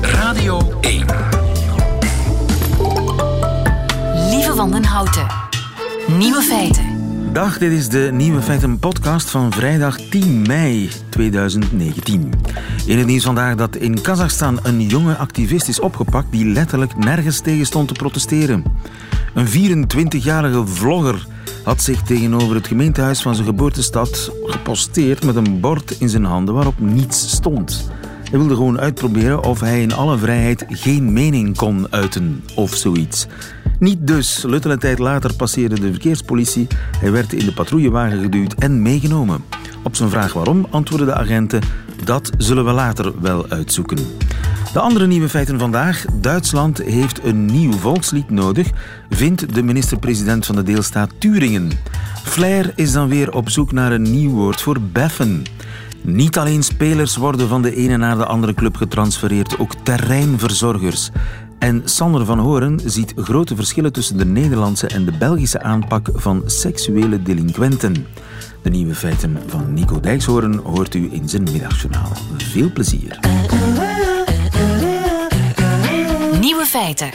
Radio 1. Lieve Wandenhouten. Nieuwe feiten. Dag, dit is de Nieuwe Feiten podcast van vrijdag 10 mei 2019. In het nieuws vandaag dat in Kazachstan een jonge activist is opgepakt die letterlijk nergens tegen stond te protesteren. Een 24-jarige vlogger had zich tegenover het gemeentehuis van zijn geboortestad geposteerd met een bord in zijn handen waarop niets stond. Hij wilde gewoon uitproberen of hij in alle vrijheid geen mening kon uiten of zoiets. Niet dus. Luttele tijd later passeerde de verkeerspolitie. Hij werd in de patrouillewagen geduwd en meegenomen. Op zijn vraag waarom antwoordden de agenten: dat zullen we later wel uitzoeken. De andere nieuwe feiten vandaag. Duitsland heeft een nieuw volkslied nodig, vindt de minister-president van de deelstaat Turingen. Flair is dan weer op zoek naar een nieuw woord voor beffen. Niet alleen spelers worden van de ene naar de andere club getransfereerd, ook terreinverzorgers. En Sander van Horen ziet grote verschillen tussen de Nederlandse en de Belgische aanpak van seksuele delinquenten. De nieuwe feiten van Nico Dijkshoorn hoort u in zijn middagjournaal. Veel plezier. Nieuwe feiten.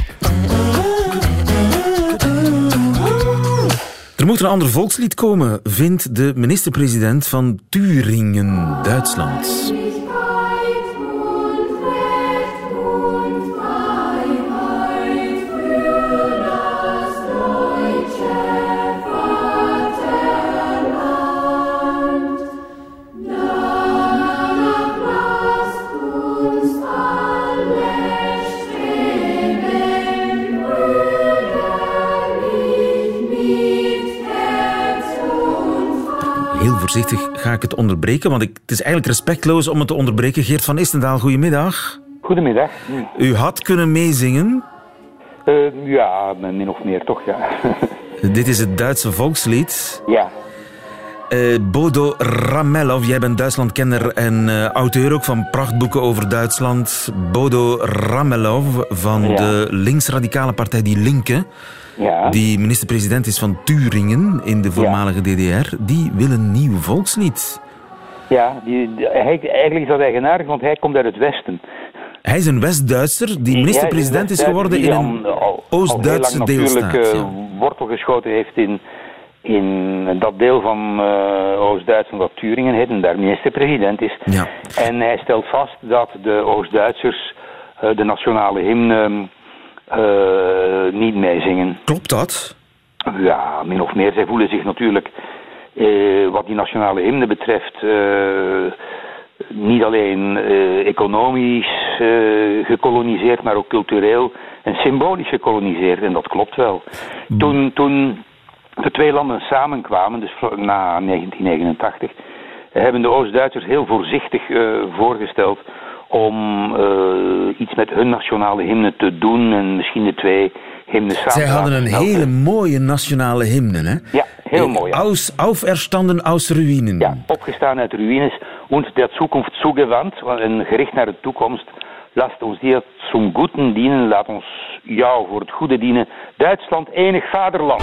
Er moet een ander volkslied komen, vindt de minister-president van Turingen, Duitsland. Voorzichtig ga ik het onderbreken, want ik, het is eigenlijk respectloos om het te onderbreken. Geert van Istendaal, goedemiddag. Goedemiddag. U had kunnen meezingen. Eh, ja, min of meer toch, ja. Dit is het Duitse volkslied. ja. Eh, Bodo Ramelov, jij bent Duitslandkenner en eh, auteur ook van prachtboeken over Duitsland. Bodo Ramelov van Ja. de linksradicale partij Die Linke, Ja. die minister-president is van Turingen in de voormalige DDR, die wil een nieuw volkslied. Ja, die, die- hij, eigenlijk is dat eigenaardig, want hij komt uit het Westen. Hij is een West-Duitser die minister-president is geworden in een Oost-Duitse deelstaat. natuurlijk ja. eh, wortel geschoten heeft in, in dat deel van eh, Oost-Duitsland dat Turingen heet en daar minister-president is. Ja. En hij stelt vast dat de Oost-Duitsers eh, de nationale hymne eh, niet meezingen. Klopt dat? Ja, min of meer. Zij voelen zich natuurlijk, wat die nationale hymne betreft, niet alleen economisch gekoloniseerd, maar ook cultureel en symbolisch gekoloniseerd. En dat klopt wel. Toen, toen de twee landen samenkwamen, dus na 1989, hebben de Oost-Duitsers heel voorzichtig eh, voorgesteld om eh, iets met hun nationale hymne te doen en misschien de twee hymnes samen Zij hadden een hele mooie nationale hymne, hè? Ja, heel mooi. ja. Aus, auferstanden aus Ruinen. Ja, opgestaan uit ruïnes und der Zukunft zugewandt, een gericht naar de toekomst. Last ons dir zum Guten dienen, laat ons jou voor het goede dienen. Duitsland, enig vaderland.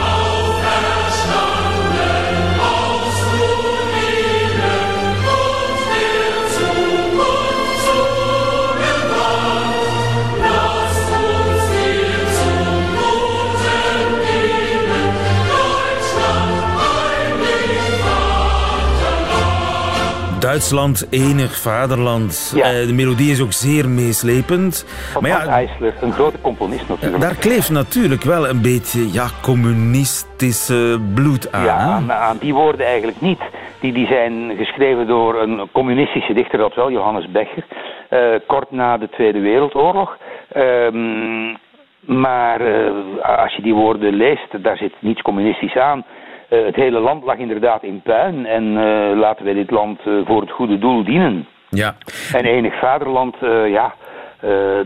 Duitsland, enig vaderland. Ja. Eh, de melodie is ook zeer meeslepend. Van Maar ja, Eisler, een grote componist natuurlijk. daar kleeft natuurlijk wel een beetje ja, communistische bloed aan. Ja, hè? aan, die woorden eigenlijk niet. Die, die zijn geschreven door een communistische dichter, dat wel, Johannes Becher, eh, kort na de Tweede Wereldoorlog. Ehm, maar eh, als je die woorden leest, daar zit niets communistisch aan. Eh, het hele land lag inderdaad in puin en eh, laten wij dit land eh, voor het goede doel dienen. Ja. En enig vaderland, ja,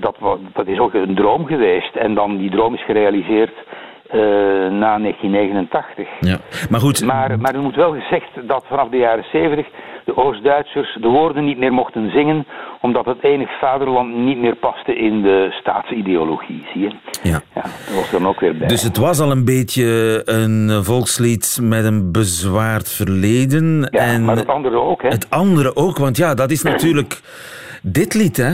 dat, dat is ook een droom geweest. En dan die droom is gerealiseerd na 1989. ja. Maar goed, Maar, maar er moet wel gezegd dat vanaf de jaren 70 de Oost-Duitsers de woorden niet meer mochten zingen, omdat het enig vaderland niet meer paste in de staatsideologie, zie je? ja. Ja, dat was er dan ook weer bij. Dus het was al een beetje een volkslied met een bezwaard verleden. ja, en maar het andere ook, hè? het andere ook, want ja, dat is natuurlijk... Dit lied, hè?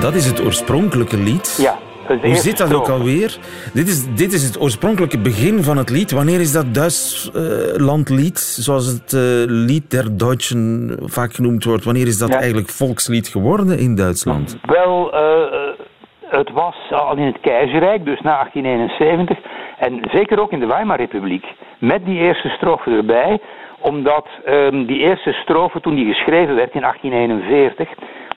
Dat is het oorspronkelijke lied. Ja, Hoe zit dat ook alweer? Dit is, dit is het oorspronkelijke begin van het lied. Wanneer is dat Duitslandlied, zoals het eh, lied der Deutschen vaak genoemd wordt, wanneer is dat Ja. eigenlijk volkslied geworden in Duitsland? Wel, eh, het was al in het keizerrijk, dus na 1871. En zeker ook in de Weimarrepubliek. Met die eerste strofe erbij. Omdat ehm, die eerste strofe, toen die geschreven werd in 1841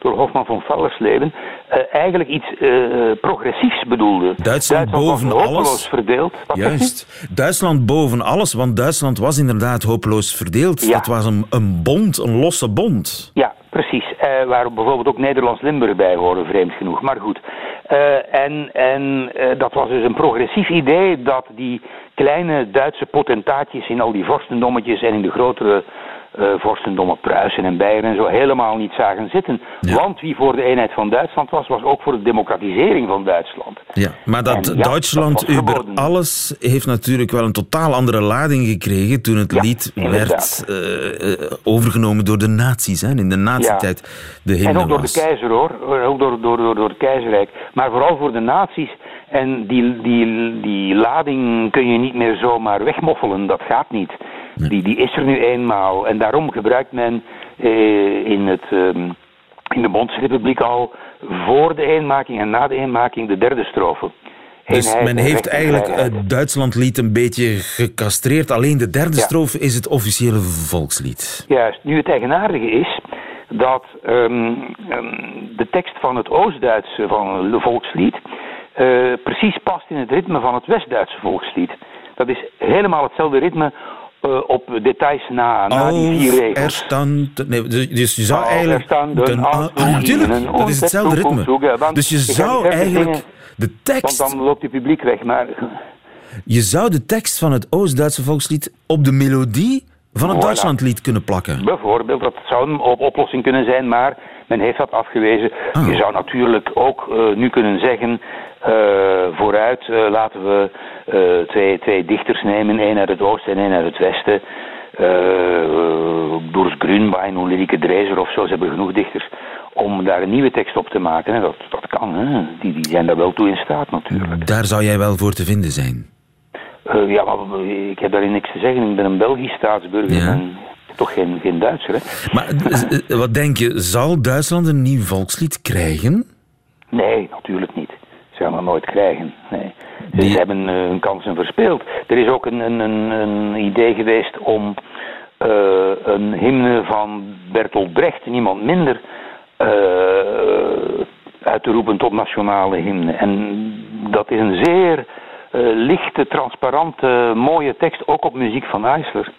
door Hofman van Fallersleben, eh, eigenlijk iets eh, progressiefs bedoelde. Duitsland boven alles. verdeeld. Wat? Juist. Duitsland boven alles, want Duitsland was inderdaad hopeloos verdeeld. Ja. Dat was een, een bond, een losse bond. Ja, precies. Eh, waar bijvoorbeeld ook Nederlands-Limburg bij horen, vreemd genoeg. Maar goed. En en dat was dus een progressief idee dat die kleine Duitse potentaatjes in al die vorstendommetjes en in de grotere eh vorstendommen Pruisen en Beieren en zo helemaal niet zagen zitten. Ja. Want wie voor de eenheid van Duitsland was, was ook voor de democratisering van Duitsland. Ja, maar dat ja, Duitsland dat over alles heeft natuurlijk wel een totaal andere lading gekregen toen het Ja, lied inderdaad. werd eh, eh, overgenomen door de nazi's. Hè. In de nazietijd de En ook door de keizer hoor, ook door, door, door, door het keizerrijk. Maar vooral voor de naties. En die, die, die lading kun je niet meer zomaar wegmoffelen, dat gaat niet. Die, die is er nu eenmaal. En daarom gebruikt men eh, in, het, ehm, in de Bondsrepubliek al voor de eenmaking en na de eenmaking de derde strofe. Dus men en heeft eigenlijk vrijheid. het Duitslandlied een beetje gecastreerd. Alleen de derde Ja. strofe is het officiële volkslied. Juist. Nu het eigenaardige is dat ehm, ehm, de tekst van het Oost-Duitse van het volkslied eh, precies past in het ritme van het West-Duitse volkslied. Dat is helemaal hetzelfde ritme eh, op details na, na die vier Als regels. er stand... Nee, dus dus je zou Als eigenlijk... als ah, ah, natuurlijk, dat is hetzelfde ritme. zoeken. Dus je zou eigenlijk zingen, de Want tekst... dan loopt het publiek weg. Maar Je zou de tekst van het Oost-Duitse volkslied op de melodie van het Voilà. Duitslandlied kunnen plakken. Bijvoorbeeld, dat zou een op- oplossing kunnen zijn, maar men heeft dat afgewezen. Ah. Je zou natuurlijk ook eh, nu kunnen zeggen, eh, vooruit eh, laten we twee, twee dichters nemen, één uit het oosten en één uit het westen. Doris Grunbein, Ulrike Drezer of zo, ze hebben genoeg dichters om daar een nieuwe tekst op te maken. Hè. Dat, dat kan, hè. Die, die zijn daar wel toe in staat natuurlijk. Daar zou jij wel voor te vinden zijn. Eh, ja, maar ik heb daarin niks te zeggen. Ik ben een Belgisch staatsburger Ja. en toch geen, geen Duitser. Hè. Maar eh, wat denk je, zal Duitsland een nieuw volkslied krijgen? Nee, natuurlijk niet. Ze gaan dat nooit krijgen. Nee. Ze hebben eh, hun kansen verspeeld. Er is ook een, een, een, een idee geweest om eh, een hymne van Bertolt Brecht, niemand minder, eh, uit te roepen tot nationale hymne. En dat is een zeer eh, lichte, transparante, mooie tekst, ook op muziek van Eisler.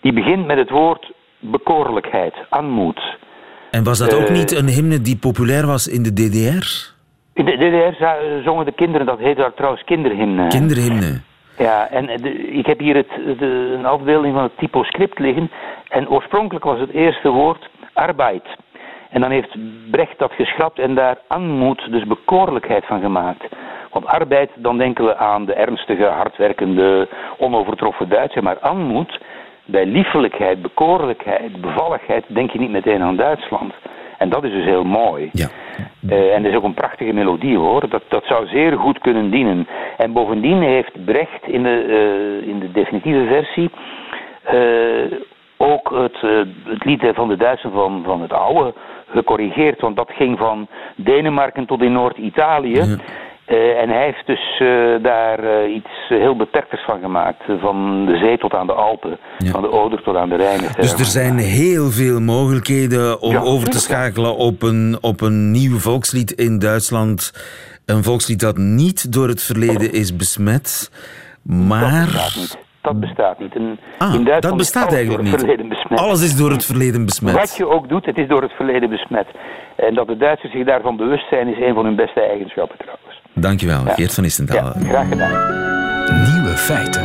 Die begint met het woord bekoorlijkheid, aanmoed. En was dat ook Eh. niet een hymne die populair was in de DDR? In de DDR zongen de kinderen, dat heet daar trouwens kinderhymne. Kinderhymne. Ja, en de, ik heb hier het, de, een afbeelding van het typoscript liggen. En oorspronkelijk was het eerste woord arbeid. En dan heeft Brecht dat geschrapt en daar aanmoed, dus bekoorlijkheid van gemaakt. Want arbeid, dan denken we aan de ernstige, hardwerkende, onovertroffen Duitser. Maar aanmoed, bij liefelijkheid, bekoorlijkheid, bevalligheid, denk je niet meteen aan Duitsland. En dat is dus heel mooi. Ja. Eh, en dat is ook een prachtige melodie hoor. Dat, dat zou zeer goed kunnen dienen. En bovendien heeft Brecht in de, eh, in de definitieve versie eh, ook het, het lied van de Duitsers van, van het oude gecorrigeerd. Want dat ging van Denemarken tot in Noord-Italië. Ja. Eh, en hij heeft dus eh, daar eh, iets heel beperkters van gemaakt. Van de zee tot aan de Alpen. Ja. Van de Oder tot aan de Rijn. Dus er zijn heel veel mogelijkheden om Ja, over te schakelen op een, op een nieuw volkslied in Duitsland. Een volkslied dat niet door het verleden is besmet, maar... Dat bestaat niet. En Ah, in Duitsland dat is bestaat alles eigenlijk door het niet. verleden besmet. Alles is door het verleden Wat besmet. je ook doet, het is door het verleden besmet. En dat de Duitsers zich daarvan bewust zijn, is een van hun beste eigenschappen trouwens. Dankjewel, Ja. Geert van Ja, Istentalen. graag gedaan. Nieuwe feiten.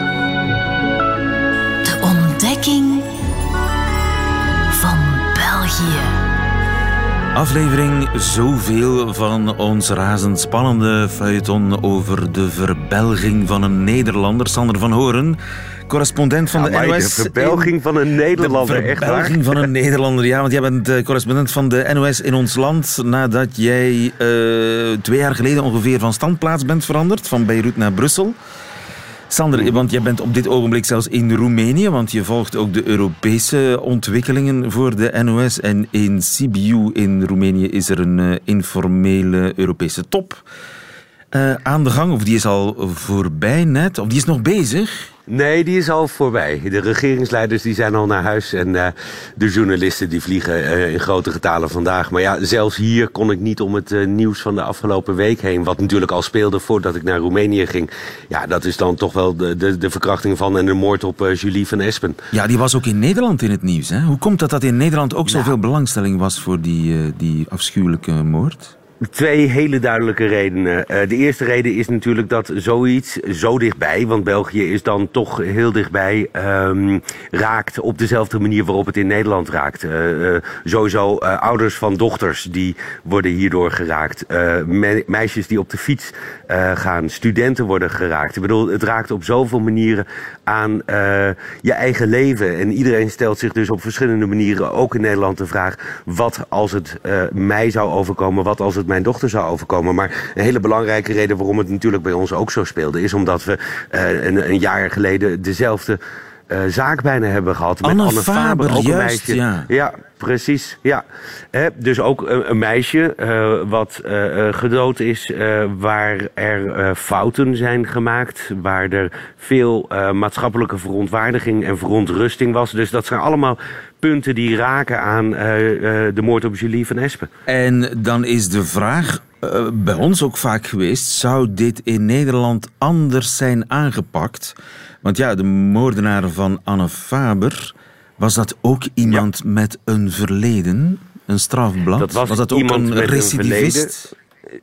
De ontdekking Aflevering zoveel van ons razendspannende feuilleton over de verbelging van een Nederlander, Sander van Horen, correspondent van de NOS. De verbelging van een Nederlander, de echt waar? De verbelging van een Nederlander, ja. Want jij bent de correspondent van de NOS in ons land... nadat jij uh, twee jaar geleden ongeveer van standplaats bent veranderd. Van Beirut naar Brussel. Sander, want jij bent op dit ogenblik zelfs in Roemenië, want je volgt ook de Europese ontwikkelingen voor de NOS. En in Sibiu in Roemenië is er een uh, informele Europese top uh, aan de gang. Of die is al voorbij net, of die is nog bezig. Nee, die is al voorbij. De regeringsleiders die zijn al naar huis en uh, de journalisten die vliegen uh, in grote getalen vandaag. Maar ja, zelfs hier kon ik niet om het uh, nieuws van de afgelopen week heen. Wat natuurlijk al speelde voordat ik naar Roemenië ging. Ja, dat is dan toch wel de, de, de verkrachting van en de moord op Julie van Espen. Ja, die was ook in Nederland in het nieuws. Hè? Hoe komt dat dat in Nederland ook zoveel nou. belangstelling was voor die, die afschuwelijke moord? Twee hele duidelijke redenen. Uh, de eerste reden is natuurlijk dat zoiets zo dichtbij, want België is dan toch heel dichtbij, um, raakt op dezelfde manier waarop het in Nederland raakt. Uh, uh, sowieso ouders van dochters die worden hierdoor geraakt. Me meisjes die op de fiets gaan, studenten worden geraakt. Ik bedoel, het raakt op zoveel manieren aan je eigen leven. En iedereen stelt zich dus op verschillende manieren, ook in Nederland, de vraag: wat als het mij zou overkomen, wat als het mijn dochter zou overkomen. Maar een hele belangrijke reden waarom het natuurlijk bij ons ook zo speelde... is omdat we uh, een, een, jaar geleden dezelfde uh, zaak bijna hebben gehad. Met Anne, Anne Faber, ook een meisje. Ja. ja. precies. Ja. He, dus ook een, een meisje uh, wat gedood is, waar er fouten zijn gemaakt, waar er veel maatschappelijke verontwaardiging en verontrusting was. Dus dat zijn allemaal punten die raken aan uh, uh, de moord op Julie van Espen. En dan is de vraag uh, bij ons ook vaak geweest: zou dit in Nederland anders zijn aangepakt? Want ja, de moordenaar van Anne Faber, was dat ook iemand ja. met een verleden? Een strafblad? Dat was, was dat ook een recidivist?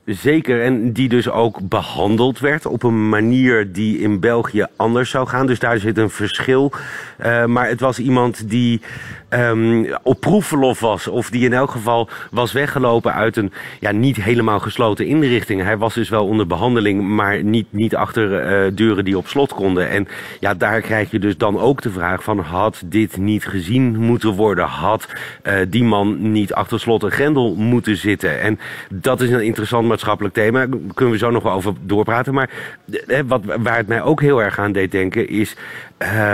Zeker, en die dus ook behandeld werd op een manier die in België anders zou gaan. Dus daar zit een verschil. Uh, maar het was iemand die um, op proefverlof was. Of die in elk geval was weggelopen uit een ja, niet helemaal gesloten inrichting. Hij was dus wel onder behandeling, maar niet, niet achter uh, deuren die op slot konden. En ja, daar krijg je dus dan ook de vraag van... had dit niet gezien moeten worden? Had uh, die man niet achter slot en grendel moeten zitten? En dat is een interessant maatschappelijk thema. Kunnen we zo nog wel over doorpraten. Maar wat, waar het mij ook heel erg aan deed denken is...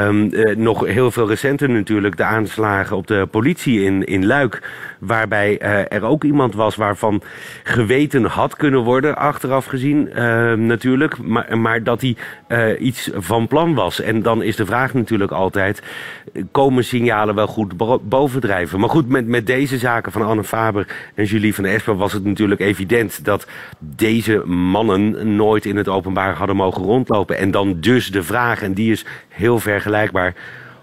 Um, nog heel veel recenter natuurlijk de aanslagen op de politie in, in Luik. Waarbij uh, er ook iemand was waarvan geweten had kunnen worden, achteraf gezien uh, natuurlijk. Maar, maar dat hij uh, iets van plan was. En dan is de vraag natuurlijk altijd, komen signalen wel goed bovendrijven? Maar goed, met, met deze zaken van Anne Faber en Julie van Esper was het natuurlijk evident dat deze mannen nooit in het openbaar hadden mogen rondlopen. En dan dus de vraag, en die is heel vergelijkbaar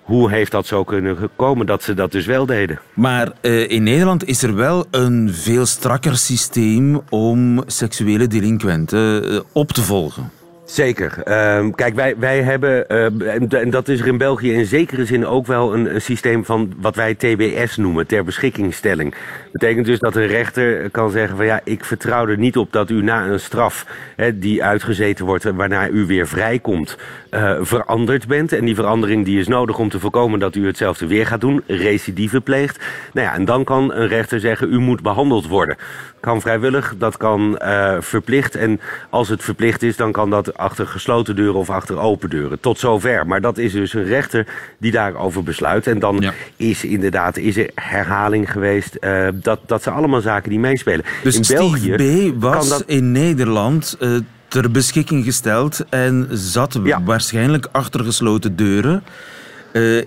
hoe heeft dat zo kunnen komen dat ze dat dus wel deden? Maar uh, in Nederland is er wel een veel strakker systeem om seksuele delinquenten uh, op te volgen. Zeker. Uh, kijk, wij, wij hebben, uh, en dat is er in België in zekere zin ook wel een, een, systeem van wat wij TBS noemen, ter beschikkingstelling. Betekent dus dat een rechter kan zeggen van ja, ik vertrouw er niet op dat u na een straf hè, die uitgezeten wordt, waarna u weer vrijkomt, uh, veranderd bent. En die verandering die is nodig om te voorkomen dat u hetzelfde weer gaat doen, recidive pleegt. Nou ja, en dan kan een rechter zeggen, u moet behandeld worden. Kan vrijwillig, dat kan uh, verplicht. En als het verplicht is, dan kan dat achter gesloten deuren of achter open deuren. Tot zover. Maar dat is dus een rechter die daarover besluit. En dan ja. is inderdaad is er herhaling geweest. Uh, dat, dat zijn allemaal zaken die meespelen. Dus in België B. was dat... in Nederland uh, ter beschikking gesteld en zat ja. waarschijnlijk achter gesloten deuren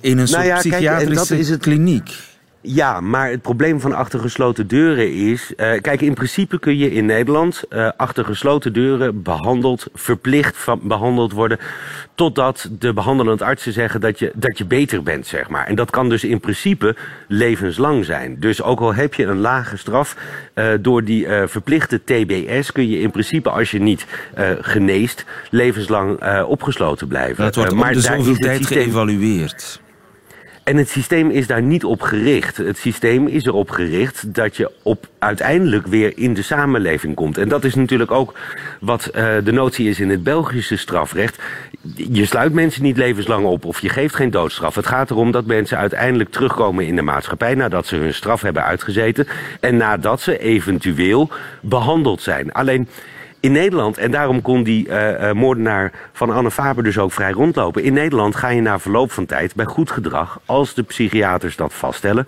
in een soort nou ja, psychiatrische kijk, dat is het... kliniek. Ja, maar het probleem van achter gesloten deuren is... Uh, kijk, in principe kun je in Nederland uh, achter gesloten deuren behandeld... verplicht van, behandeld worden... totdat de behandelend artsen zeggen dat je, dat je beter bent, zeg maar. En dat kan dus in principe levenslang zijn. Dus ook al heb je een lage straf... Uh, door die verplichte TBS kun je in principe, als je niet geneest... levenslang opgesloten blijven. Dat wordt maar de zoveel tijd geëvalueerd. En het systeem is daar niet op gericht. Het systeem is erop gericht dat je op uiteindelijk weer in de samenleving komt. En dat is natuurlijk ook wat uh, de notie is in het Belgische strafrecht. Je sluit mensen niet levenslang op of je geeft geen doodstraf. Het gaat erom dat mensen uiteindelijk terugkomen in de maatschappij nadat ze hun straf hebben uitgezeten en nadat ze eventueel behandeld zijn. Alleen in Nederland, en daarom kon die uh, moordenaar van Anne Faber dus ook vrij rondlopen. In Nederland ga je na verloop van tijd bij goed gedrag, als de psychiaters dat vaststellen,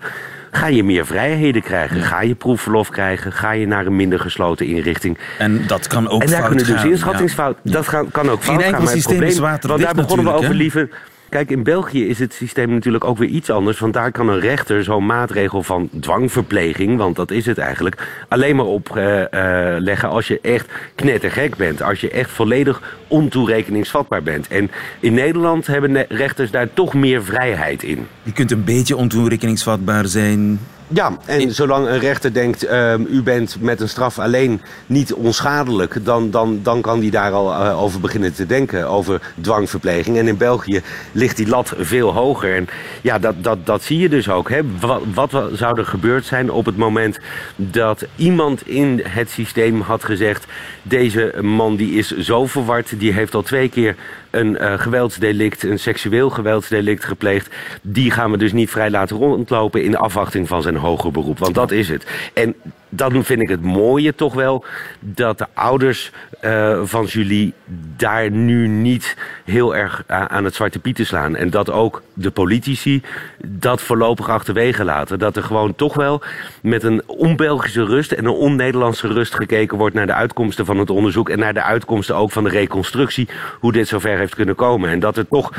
ga je meer vrijheden krijgen. Ga je proefverlof krijgen. Ga je naar een minder gesloten inrichting. En dat kan ook En daar kunnen dus inschattingsfout. Dat gaan, kan ook fout gaan. Maar het probleem, want daar begonnen we over liever Kijk, in België is het systeem natuurlijk ook weer iets anders. Want daar kan een rechter zo'n maatregel van dwangverpleging, want dat is het eigenlijk, alleen maar opleggen uh, uh, als je echt knettergek bent. Als je echt volledig ontoerekeningsvatbaar bent. En in Nederland hebben rechters daar toch meer vrijheid in. Je kunt een beetje ontoerekeningsvatbaar zijn ja, en zolang een rechter denkt, uh, u bent met een straf alleen niet onschadelijk, dan, dan, dan kan die daar al uh, over beginnen te denken, over dwangverpleging. En in België ligt die lat veel hoger. En ja, dat, dat, dat zie je dus ook. Hè. Wat, wat zou er gebeurd zijn op het moment dat iemand in het systeem had gezegd, deze man die is zo verward, die heeft al twee keer een uh, geweldsdelict, een seksueel geweldsdelict gepleegd. Die gaan we dus niet vrij laten rondlopen in afwachting van zijn hoger beroep. Want dat is het. En dan vind ik het mooie toch wel dat de ouders uh, van Julie daar nu niet heel erg aan het zwarte pieten slaan. En dat ook de politici dat voorlopig achterwege laten. Dat er gewoon toch wel met een onbelgische rust en een on-Nederlandse rust gekeken wordt naar de uitkomsten van het onderzoek. En naar de uitkomsten ook van de reconstructie. Hoe dit zover heeft kunnen komen. En dat er toch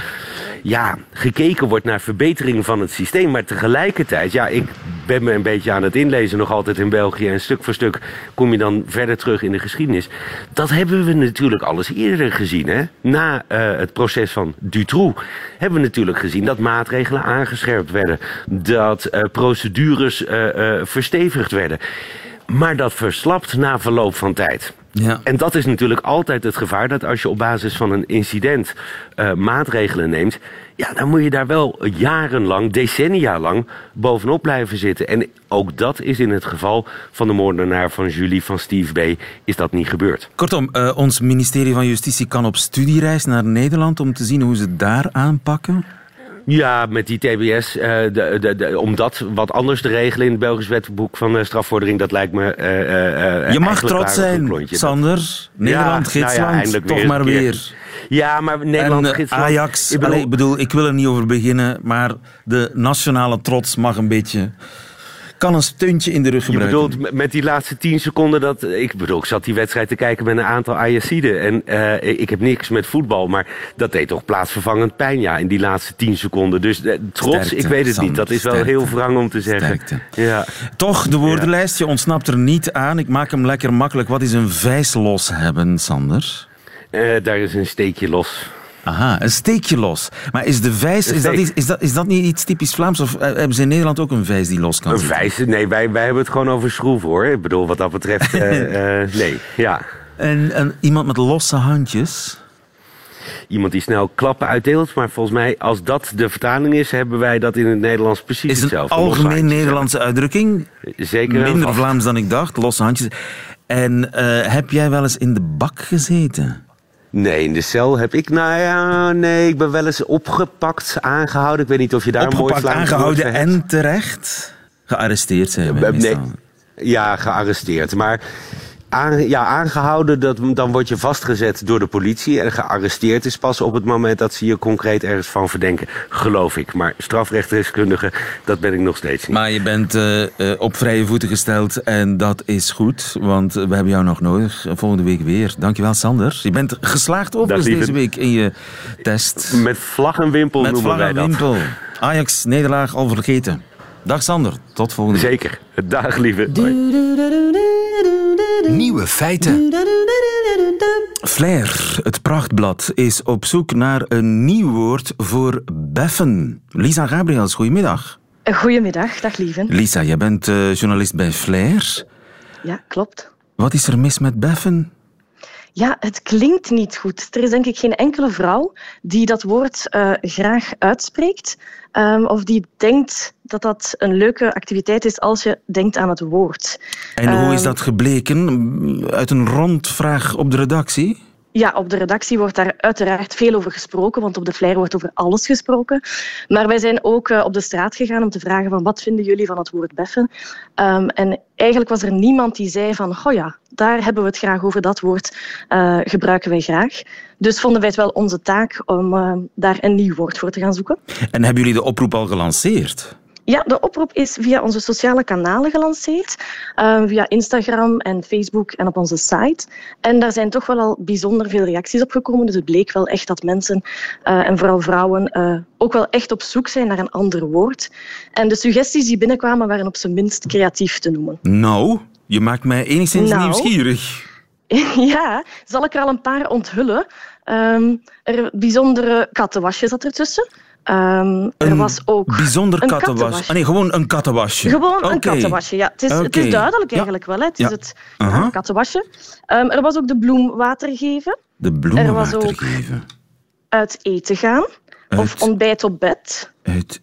ja, gekeken wordt naar verbetering van het systeem. Maar tegelijkertijd, ja, ik ben me een beetje aan het inlezen nog altijd in België. En stuk voor stuk kom je dan verder terug in de geschiedenis. Dat hebben we natuurlijk alles eerder gezien. Hè? Na uh, het proces van Dutroux hebben we natuurlijk gezien dat maatregelen aangescherpt werden. Dat uh, procedures uh, verstevigd werden. Maar dat verslapt na verloop van tijd. Ja. En dat is natuurlijk altijd het gevaar dat als je op basis van een incident uh, maatregelen neemt, ja, dan moet je daar wel jarenlang, decennia lang bovenop blijven zitten. En ook dat is in het geval van de moordenaar van Julie van Steve B. is dat niet gebeurd. Kortom, uh, ons ministerie van Justitie kan op studiereis naar Nederland om te zien hoe ze daar aanpakken. Ja, met die TBS, uh, de, de, de, om dat wat anders te regelen in het Belgisch wetboek van uh, strafvordering, dat lijkt me. Uh, je mag trots zijn, Sander. Nederland, ja, gidsland, nou ja, toch maar weer. Ja, maar Nederland, en, gidsland. Ajax, ik bedoel, allee, bedoel, ik wil er niet over beginnen, maar de nationale trots mag een beetje kan een stuntje in de rug gebruiken. Je bedoelt met die laatste tien seconden dat... Ik bedoel, ik zat die wedstrijd te kijken met een aantal Ajaxiden. En uh, ik heb niks met voetbal, maar dat deed toch plaatsvervangend pijn, ja, in die laatste tien seconden. Dus uh, trots, sterkte, ik weet het Sander, niet. Dat is wel sterkte, heel wrang om te zeggen. Ja. Toch, de woordenlijst, je ontsnapt er niet aan. Ik maak hem lekker makkelijk. Wat is een vijslos hebben, Sander? Uh, daar is een steekje los. Aha, een steekje los. Maar is de vijs, is dat, is, dat, is dat niet iets typisch Vlaams? Of hebben ze in Nederland ook een vijs die los kan Een zitten? vijs? Nee, wij, wij hebben het gewoon over schroeven hoor. Ik bedoel, wat dat betreft, uh, uh, nee. Ja. En, en iemand met losse handjes? Iemand die snel klappen uitdeelt. Maar volgens mij, als dat de vertaling is, hebben wij dat in het Nederlands precies is hetzelfde. Is een algemeen Nederlandse uitdrukking? Zeker. Minder Vlaams dan ik dacht, losse handjes. En uh, heb jij wel eens in de bak gezeten? Nee, in de cel heb ik, nou ja, nee, ik ben wel eens opgepakt, aangehouden. Ik weet niet of je daar opgepakt, een mooi aangehouden en terecht gearresteerd zijn. Uh, nee, ja, gearresteerd. Maar aan, ja, aangehouden, dat, dan word je vastgezet door de politie. En gearresteerd is pas op het moment dat ze je concreet ergens van verdenken. Geloof ik. Maar strafrechtdeskundige, dat ben ik nog steeds niet. Maar je bent uh, uh, op vrije voeten gesteld en dat is goed. Want we hebben jou nog nodig. Volgende week weer. Dankjewel, Sander. Je bent geslaagd overigens deze week in je test. Met vlag en wimpel Met noemen vlag en wij wimpel. Ajax, nederlaag al vergeten. Dag Sander, tot volgende week. Zeker. Dag lieve. Bye. Nieuwe feiten. Flair, het prachtblad, is op zoek naar een nieuw woord voor beffen. Lisa Gabriels, goedemiddag. Goedemiddag, dag lieve. Lisa, jij bent uh, journalist bij Flair. Ja, klopt. Wat is er mis met beffen? Ja, het klinkt niet goed. Er is denk ik geen enkele vrouw die dat woord uh, graag uitspreekt. Um, of die denkt dat dat een leuke activiteit is als je denkt aan het woord. En hoe is ehm, dat gebleken? Uit een rondvraag op de redactie? Ja, op de redactie wordt daar uiteraard veel over gesproken, want op de flyer wordt over alles gesproken. Maar wij zijn ook uh, op de straat gegaan om te vragen van wat vinden jullie van het woord beffen? Um, en eigenlijk was er niemand die zei van, oh ja, daar hebben we het graag over, dat woord uh, gebruiken wij graag. Dus vonden wij het wel onze taak om uh, daar een nieuw woord voor te gaan zoeken. En hebben jullie de oproep al gelanceerd? Ja, de oproep is via onze sociale kanalen gelanceerd. Uh, via Instagram en Facebook en op onze site. En daar zijn toch wel al bijzonder veel reacties op gekomen. Dus het bleek wel echt dat mensen, uh, en vooral vrouwen, uh, ook wel echt op zoek zijn naar een ander woord. En de suggesties die binnenkwamen waren op zijn minst creatief te noemen. Nou, je maakt mij enigszins nou, nieuwsgierig. ja, zal ik er al een paar onthullen. Um, er bijzondere kattenwasje zat ertussen. Um, er was ook bijzonder kattenwas. Ah, nee, gewoon een kattenwasje. Gewoon okay. een kattenwasje, ja. Het is, okay. het is duidelijk eigenlijk ja. wel. Hè. Het is het uh -huh. kattenwasje. Um, er was ook de bloem water geven. De bloem er was water ook geven. Uit eten gaan. Uit... Of ontbijt op bed. Uit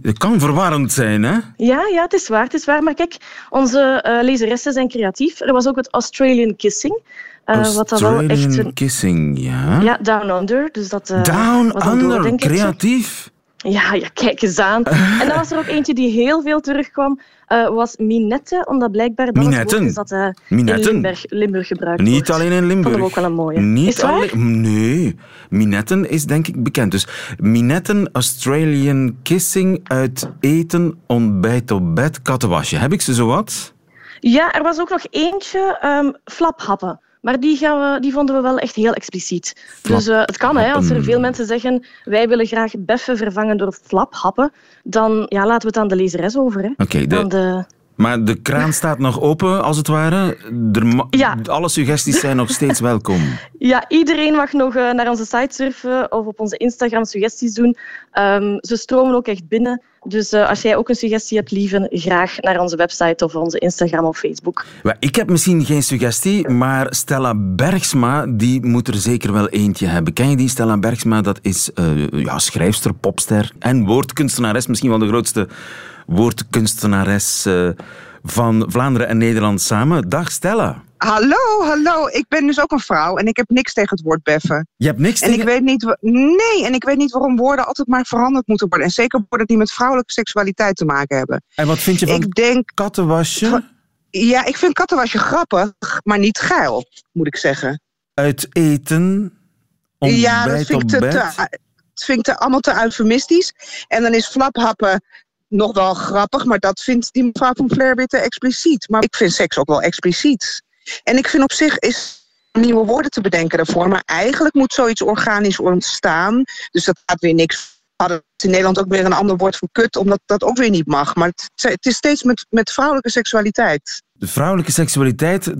dat kan verwarrend zijn, hè? Ja, ja, het is waar. Het is waar. Maar kijk, onze uh, lezeressen zijn creatief. Er was ook het Australian Kissing. Uh, wat dat wel echt een... kissing, ja. Ja, Down Under. Dus dat, uh, down Under, door, creatief. Ja, ja, kijk eens aan. en dan was er ook eentje die heel veel terugkwam, uh, was Minette, omdat blijkbaar dat Minetten. is dat uh, in Limburg, Limburg gebruikt Niet wordt. alleen in Limburg. Vond ook wel een mooie. Niet is alleen, nee, Minetten is denk ik bekend. Dus Minetten, Australian Kissing, uit eten, ontbijt op bed, kattenwasje. Heb ik ze zo wat? Ja, er was ook nog eentje, um, flaphappen. Maar die, gaan we, die vonden we wel echt heel expliciet. Dus uh, het kan, hè, als er veel mensen zeggen wij willen graag beffen vervangen door flaphappen, dan ja, laten we het aan de lezeres over. Oké, okay, de... de... Maar de kraan staat nog open, als het ware. Er ja. Alle suggesties zijn nog steeds welkom. Ja, iedereen mag nog uh, naar onze site surfen of op onze Instagram suggesties doen. Um, ze stromen ook echt binnen. Dus uh, als jij ook een suggestie hebt, lieven, graag naar onze website of onze Instagram of Facebook. Ik heb misschien geen suggestie, maar Stella Bergsma die moet er zeker wel eentje hebben. Ken je die? Stella Bergsma, dat is uh, ja, schrijfster, popster en woordkunstenares. Misschien wel de grootste woordkunstenares uh, van Vlaanderen en Nederland samen. Dag Stella. Hallo, hallo. Ik ben dus ook een vrouw en ik heb niks tegen het woord beffen. Je hebt niks tegen... En ik weet niet... Nee, en ik weet niet waarom woorden altijd maar veranderd moeten worden. En zeker woorden die met vrouwelijke seksualiteit te maken hebben. En wat vind je van ik denk... kattenwasje? Ja, ik vind kattenwasje grappig, maar niet geil, moet ik zeggen. Uit eten, ontbijt ja, dat vind ik te, te, dat vind ik te, allemaal te eufemistisch. En dan is flaphappen nog wel grappig, maar dat vindt die mevrouw van Flair weer te expliciet. Maar ik vind seks ook wel expliciet. En ik vind op zich is nieuwe woorden te bedenken daarvoor. Maar eigenlijk moet zoiets organisch ontstaan. Dus dat gaat weer niks. Hadden in Nederland ook weer een ander woord voor kut, omdat dat ook weer niet mag. Maar het, is steeds met, met vrouwelijke seksualiteit. De vrouwelijke seksualiteit,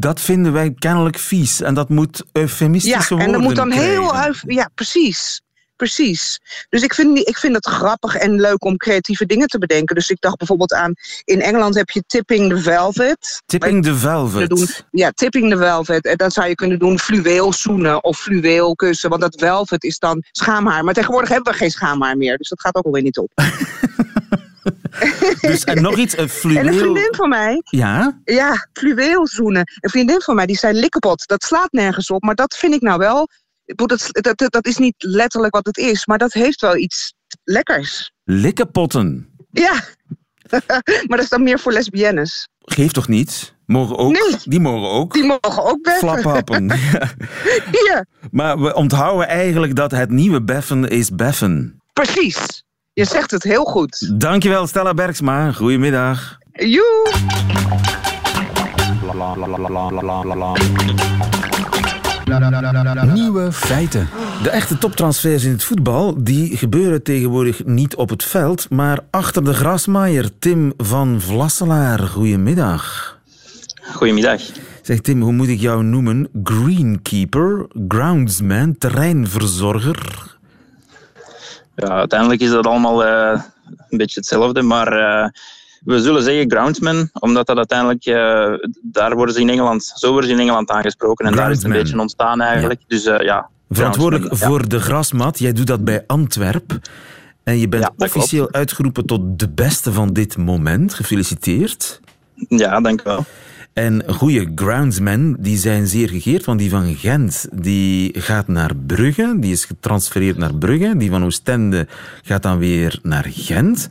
dat vinden wij kennelijk vies. En dat moet eufemistische ja, worden. Ja, en dat moet dan krijgen. heel... Ja, precies. Precies. Dus ik vind, ik vind het grappig en leuk om creatieve dingen te bedenken. Dus ik dacht bijvoorbeeld aan, in Engeland heb je Tipping the Velvet. Tipping the Velvet? Doen, ja, Tipping the Velvet. En dan zou je kunnen doen fluweel zoenen of fluweel kussen. Want dat velvet is dan schaamhaar. Maar tegenwoordig hebben we geen schaamhaar meer. Dus dat gaat ook alweer niet op. dus, en nog iets, een fluweel... En een vriendin van mij... Ja? Ja, fluweel zoenen. Een vriendin van mij, die zei likkepot. Dat slaat nergens op, maar dat vind ik nou wel dat, dat, dat is niet letterlijk wat het is, maar dat heeft wel iets lekkers. Likkenpotten. Ja, maar dat is dan meer voor lesbiennes. Geeft toch niet? Mogen ook, nee. Die mogen ook. Die mogen ook beffen. Flaphappen. ja. ja. Maar we onthouden eigenlijk dat het nieuwe beffen is beffen. Precies. Je zegt het heel goed. Dankjewel Stella Bergsma. Goedemiddag. Joe. Nieuwe feiten. De echte toptransfers in het voetbal die gebeuren tegenwoordig niet op het veld, maar achter de grasmaaier. Tim van Vlasselaar, goedemiddag. Goedemiddag. Zeg Tim, hoe moet ik jou noemen? Greenkeeper, groundsman, terreinverzorger? Ja, uiteindelijk is dat allemaal uh, een beetje hetzelfde, maar uh, we zullen zeggen groundsman, omdat dat uiteindelijk, uh, daar worden ze in Engeland, zo worden ze in Engeland aangesproken. En daar is het een beetje ontstaan eigenlijk. Dus uh, ja. Verantwoordelijk voor de grasmat, jij doet dat bij Antwerp. En je bent officieel uitgeroepen tot de beste van dit moment. Gefeliciteerd. Ja, dank u wel. En goede groundsmen die zijn zeer gegeerd, want die van Gent die gaat naar Brugge, die is getransfereerd naar Brugge. Die van Oostende gaat dan weer naar Gent.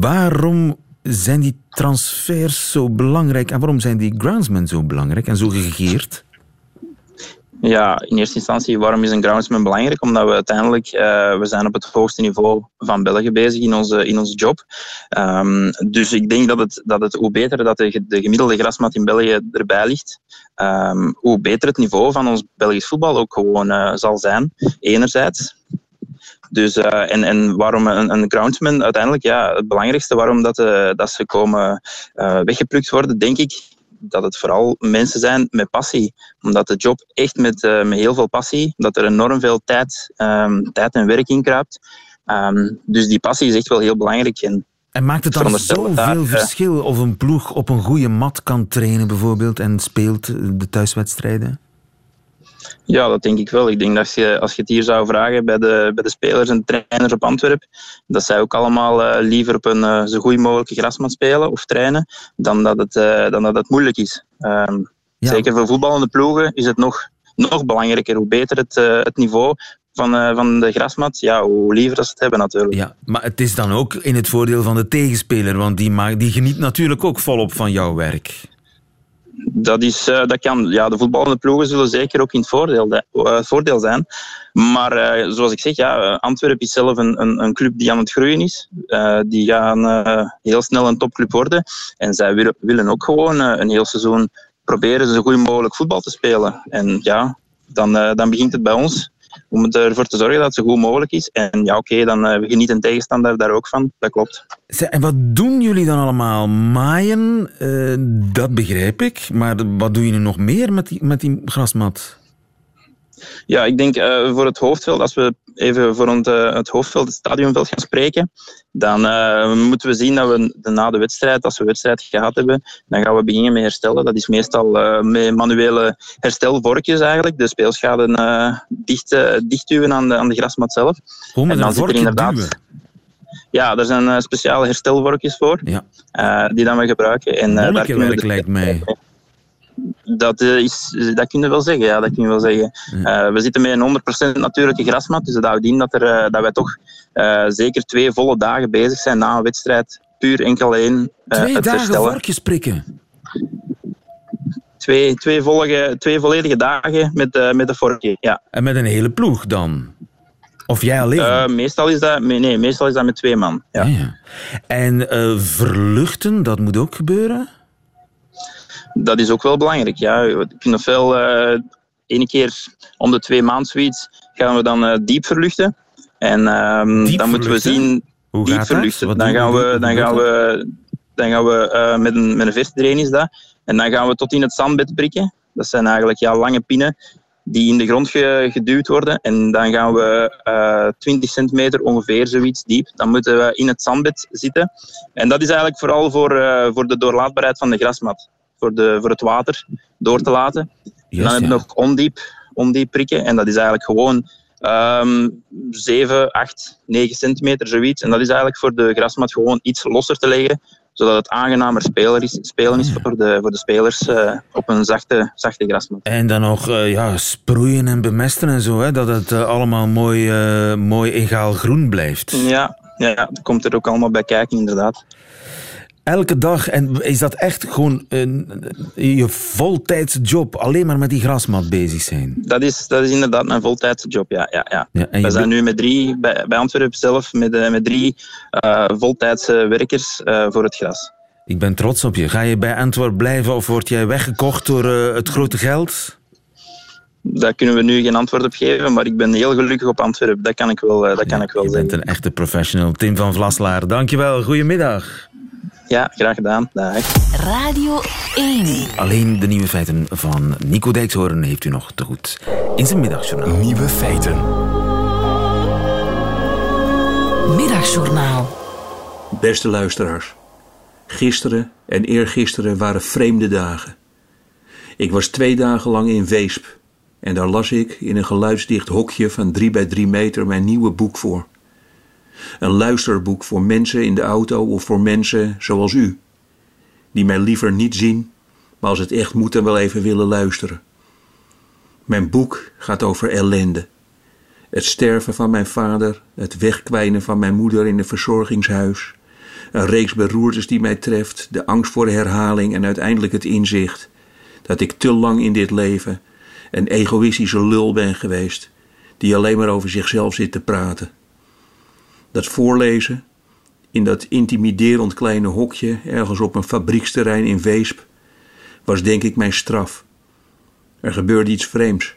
Waarom zijn die transfers zo belangrijk en waarom zijn die groundsmen zo belangrijk en zo gegeerd? Ja, in eerste instantie, waarom is een groundsman belangrijk? Omdat we uiteindelijk, uh, we zijn op het hoogste niveau van België bezig in onze, in onze job. Um, dus ik denk dat het, dat het hoe beter dat de, de gemiddelde grasmat in België erbij ligt, um, hoe beter het niveau van ons Belgisch voetbal ook gewoon uh, zal zijn. Enerzijds. Dus, uh, en, en waarom een, een groundsman uiteindelijk, ja, het belangrijkste waarom dat, uh, dat ze komen uh, weggeplukt worden, denk ik, dat het vooral mensen zijn met passie. Omdat de job echt met, met heel veel passie, dat er enorm veel tijd, um, tijd en werk in kruipt. Um, dus die passie is echt wel heel belangrijk. En, en maakt het dan zoveel verschil of een ploeg op een goede mat kan trainen bijvoorbeeld en speelt de thuiswedstrijden? Ja, dat denk ik wel. Ik denk dat je, als je het hier zou vragen bij de, bij de spelers en trainers op Antwerpen, dat zij ook allemaal uh, liever op een uh, zo goed mogelijke grasmat spelen of trainen, dan dat het, uh, dan dat het moeilijk is. Um, ja. Zeker voor voetballende ploegen is het nog, nog belangrijker. Hoe beter het, het niveau van, van de grasmat, ja, hoe liever dat ze het hebben natuurlijk. Ja, maar het is dan ook in het voordeel van de tegenspeler, want die, maakt, die geniet natuurlijk ook volop van jouw werk dat, is, uh, dat kan, ja, de voetballende ploegen zullen zeker ook in het voordeel, de, uh, voordeel zijn. Maar uh, zoals ik zeg, ja, Antwerpen is zelf een, een, een, club die aan het groeien is. die gaan heel snel een topclub worden. En zij willen, willen ook gewoon een heel seizoen proberen zo goed mogelijk voetbal te spelen. En ja, dan, dan begint het bij ons om ervoor te zorgen dat het zo goed mogelijk is. En ja, oké, okay, dan uh, geniet een tegenstander daar ook van. Dat klopt. En wat doen jullie dan allemaal? Maaien, uh, dat begrijp ik. Maar wat doe je nu nog meer met die, met die grasmat? Ja, ik denk uh, voor het hoofdveld, als we even voor het, uh, het hoofdveld, het stadionveld gaan spreken, dan uh, moeten we zien dat we de, na de wedstrijd, als we wedstrijd gehad hebben, dan gaan we beginnen met herstellen. Dat is meestal met manuele herstelvorkjes eigenlijk, de speelschade dicht, dichtduwen aan de, aan de grasmat zelf. Hoe en dan zit er inderdaad... Duwen? Ja, er zijn speciale herstelvorkjes voor, ja. die dan we gebruiken. En, daar kunnen we lijkt mij. Dat, is, dat kun je wel zeggen, ja, dat kun je wel zeggen. Ja. Uh, we zitten met een 100% natuurlijke grasmat, dus dat houdt in dat, er, uh, dat wij toch uh, zeker twee volle dagen bezig zijn na een wedstrijd, puur enkel alleen Twee het dagen varkens prikken? Twee, twee, vollige, twee volledige dagen met, met de vorkje, ja. En met een hele ploeg dan? Of jij alleen? meestal, is dat, nee, meestal is dat met twee man, ja. ja, ja. En verluchten, dat moet ook gebeuren? Dat is ook wel belangrijk. Ja. We kunnen veel, ene keer om de twee maanden zoiets, gaan we dan uh, diep verluchten. En um, diep dan moeten we zien. Hoe diep gaat verluchten. Dat? Dan gaan we, dan gaan we, dan gaan we uh, met een, met een versdrain is dat. En dan gaan we tot in het zandbed prikken. Dat zijn eigenlijk ja, lange pinnen die in de grond ge, geduwd worden. En dan gaan we uh, 20 centimeter ongeveer zoiets diep. Dan moeten we in het zandbed zitten. En dat is eigenlijk vooral voor, uh, voor de doorlaatbaarheid van de grasmat voor, de, voor het water door te laten. Yes, dan heb je ja. nog ondiep, ondiep prikken. En dat is eigenlijk gewoon um, 7, 8, 9 centimeter, zoiets. En dat is eigenlijk voor de grasmat gewoon iets losser te leggen, zodat het aangenamer speler is, spelen is voor de, voor de spelers uh, op een zachte, zachte grasmat. En dan nog uh, ja, sproeien en bemesten en zo, hè, dat het uh, allemaal mooi, mooi egaal groen blijft. Ja, ja, dat komt er ook allemaal bij kijken, inderdaad. Elke dag, en is dat echt gewoon een, je voltijdse job, alleen maar met die grasmat bezig zijn? Dat is, dat is inderdaad mijn voltijdse job, ja. ja, ja. ja We zijn nu met drie, bij, bij Antwerpen zelf, met, uh, met drie uh, voltijdse werkers uh, voor het gras. Ik ben trots op je. Ga je bij Antwerp blijven of word jij weggekocht door het grote geld? Daar kunnen we nu geen antwoord op geven, maar ik ben heel gelukkig op Antwerpen. Dat kan ik wel, dat kan ja, ik wel je zeggen. bent een echte professional. Tim van Vlaslaar, dankjewel. Goedemiddag. Ja, graag gedaan. Dag. Radio 1. Alleen de nieuwe feiten van Nico Dijkshoorn heeft u nog te goed. In zijn middagjournaal. Nieuwe feiten. Middagjournaal. Beste luisteraars. Gisteren en eergisteren waren vreemde dagen. Ik was twee dagen lang in Weesp en daar las ik in een geluidsdicht hokje van drie bij drie meter mijn nieuwe boek voor. Een luisterboek voor mensen in de auto of voor mensen zoals u, die mij liever niet zien, maar als het echt moet dan wel even willen luisteren. Mijn boek gaat over ellende. Het sterven van mijn vader, het wegkwijnen van mijn moeder in een verzorgingshuis, een reeks beroertes die mij treft, de angst voor herhaling en uiteindelijk het inzicht dat ik te lang in dit leven een egoïstische lul ben geweest, die alleen maar over zichzelf zit te praten. Dat voorlezen, in dat intimiderend kleine hokje ergens op een fabrieksterrein in Weesp, was denk ik mijn straf. Er gebeurde iets vreemds.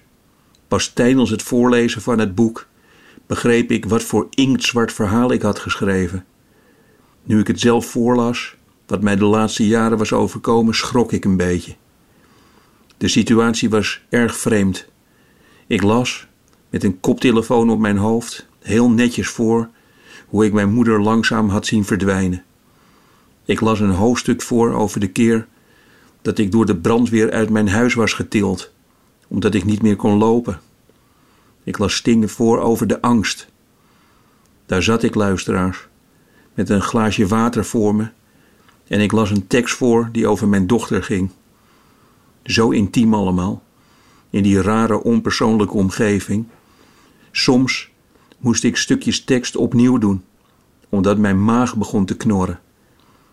Pas tijdens het voorlezen van het boek begreep ik wat voor inktzwart verhaal ik had geschreven. Nu ik het zelf voorlas, wat mij de laatste jaren was overkomen, schrok ik een beetje. De situatie was erg vreemd. Ik las, met een koptelefoon op mijn hoofd, heel netjes voor hoe ik mijn moeder langzaam had zien verdwijnen. Ik las een hoofdstuk voor over de keer dat ik door de brandweer uit mijn huis was getild, omdat ik niet meer kon lopen. Ik las stingen voor over de angst. Daar zat ik, luisteraars, met een glaasje water voor me en ik las een tekst voor die over mijn dochter ging. Zo intiem allemaal, in die rare onpersoonlijke omgeving. Soms moest ik stukjes tekst opnieuw doen, omdat mijn maag begon te knorren.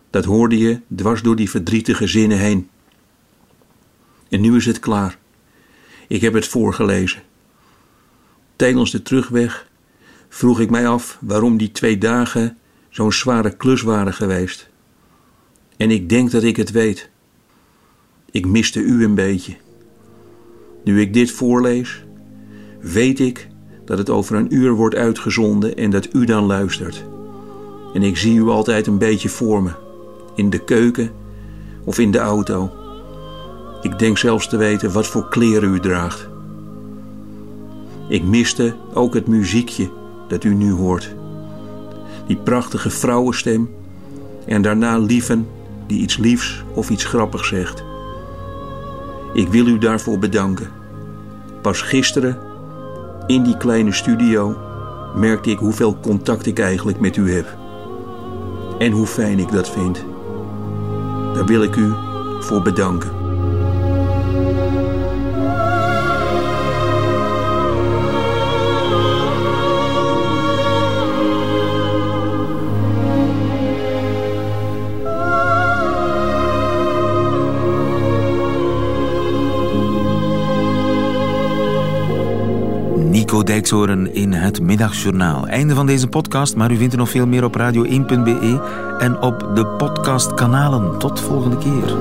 Dat hoorde je dwars door die verdrietige zinnen heen. En nu is het klaar. Ik heb het voorgelezen. Tijdens de terugweg vroeg ik mij af waarom die twee dagen zo'n zware klus waren geweest. En ik denk dat ik het weet. Ik miste u een beetje. Nu ik dit voorlees, weet ik dat het over een uur wordt uitgezonden en dat u dan luistert. En ik zie u altijd een beetje voor me, in de keuken of in de auto. Ik denk zelfs te weten wat voor kleren u draagt. Ik miste ook het muziekje dat u nu hoort. Die prachtige vrouwenstem en daarna lieven die iets liefs of iets grappigs zegt. Ik wil u daarvoor bedanken. Pas gisteren, in die kleine studio, merkte ik hoeveel contact ik eigenlijk met u heb. En hoe fijn ik dat vind. Daar wil ik u voor bedanken. Nico Dijkshoorn in het Middagjournaal. Einde van deze podcast, maar u vindt er nog veel meer op radio1.be en op de podcastkanalen. Tot volgende keer.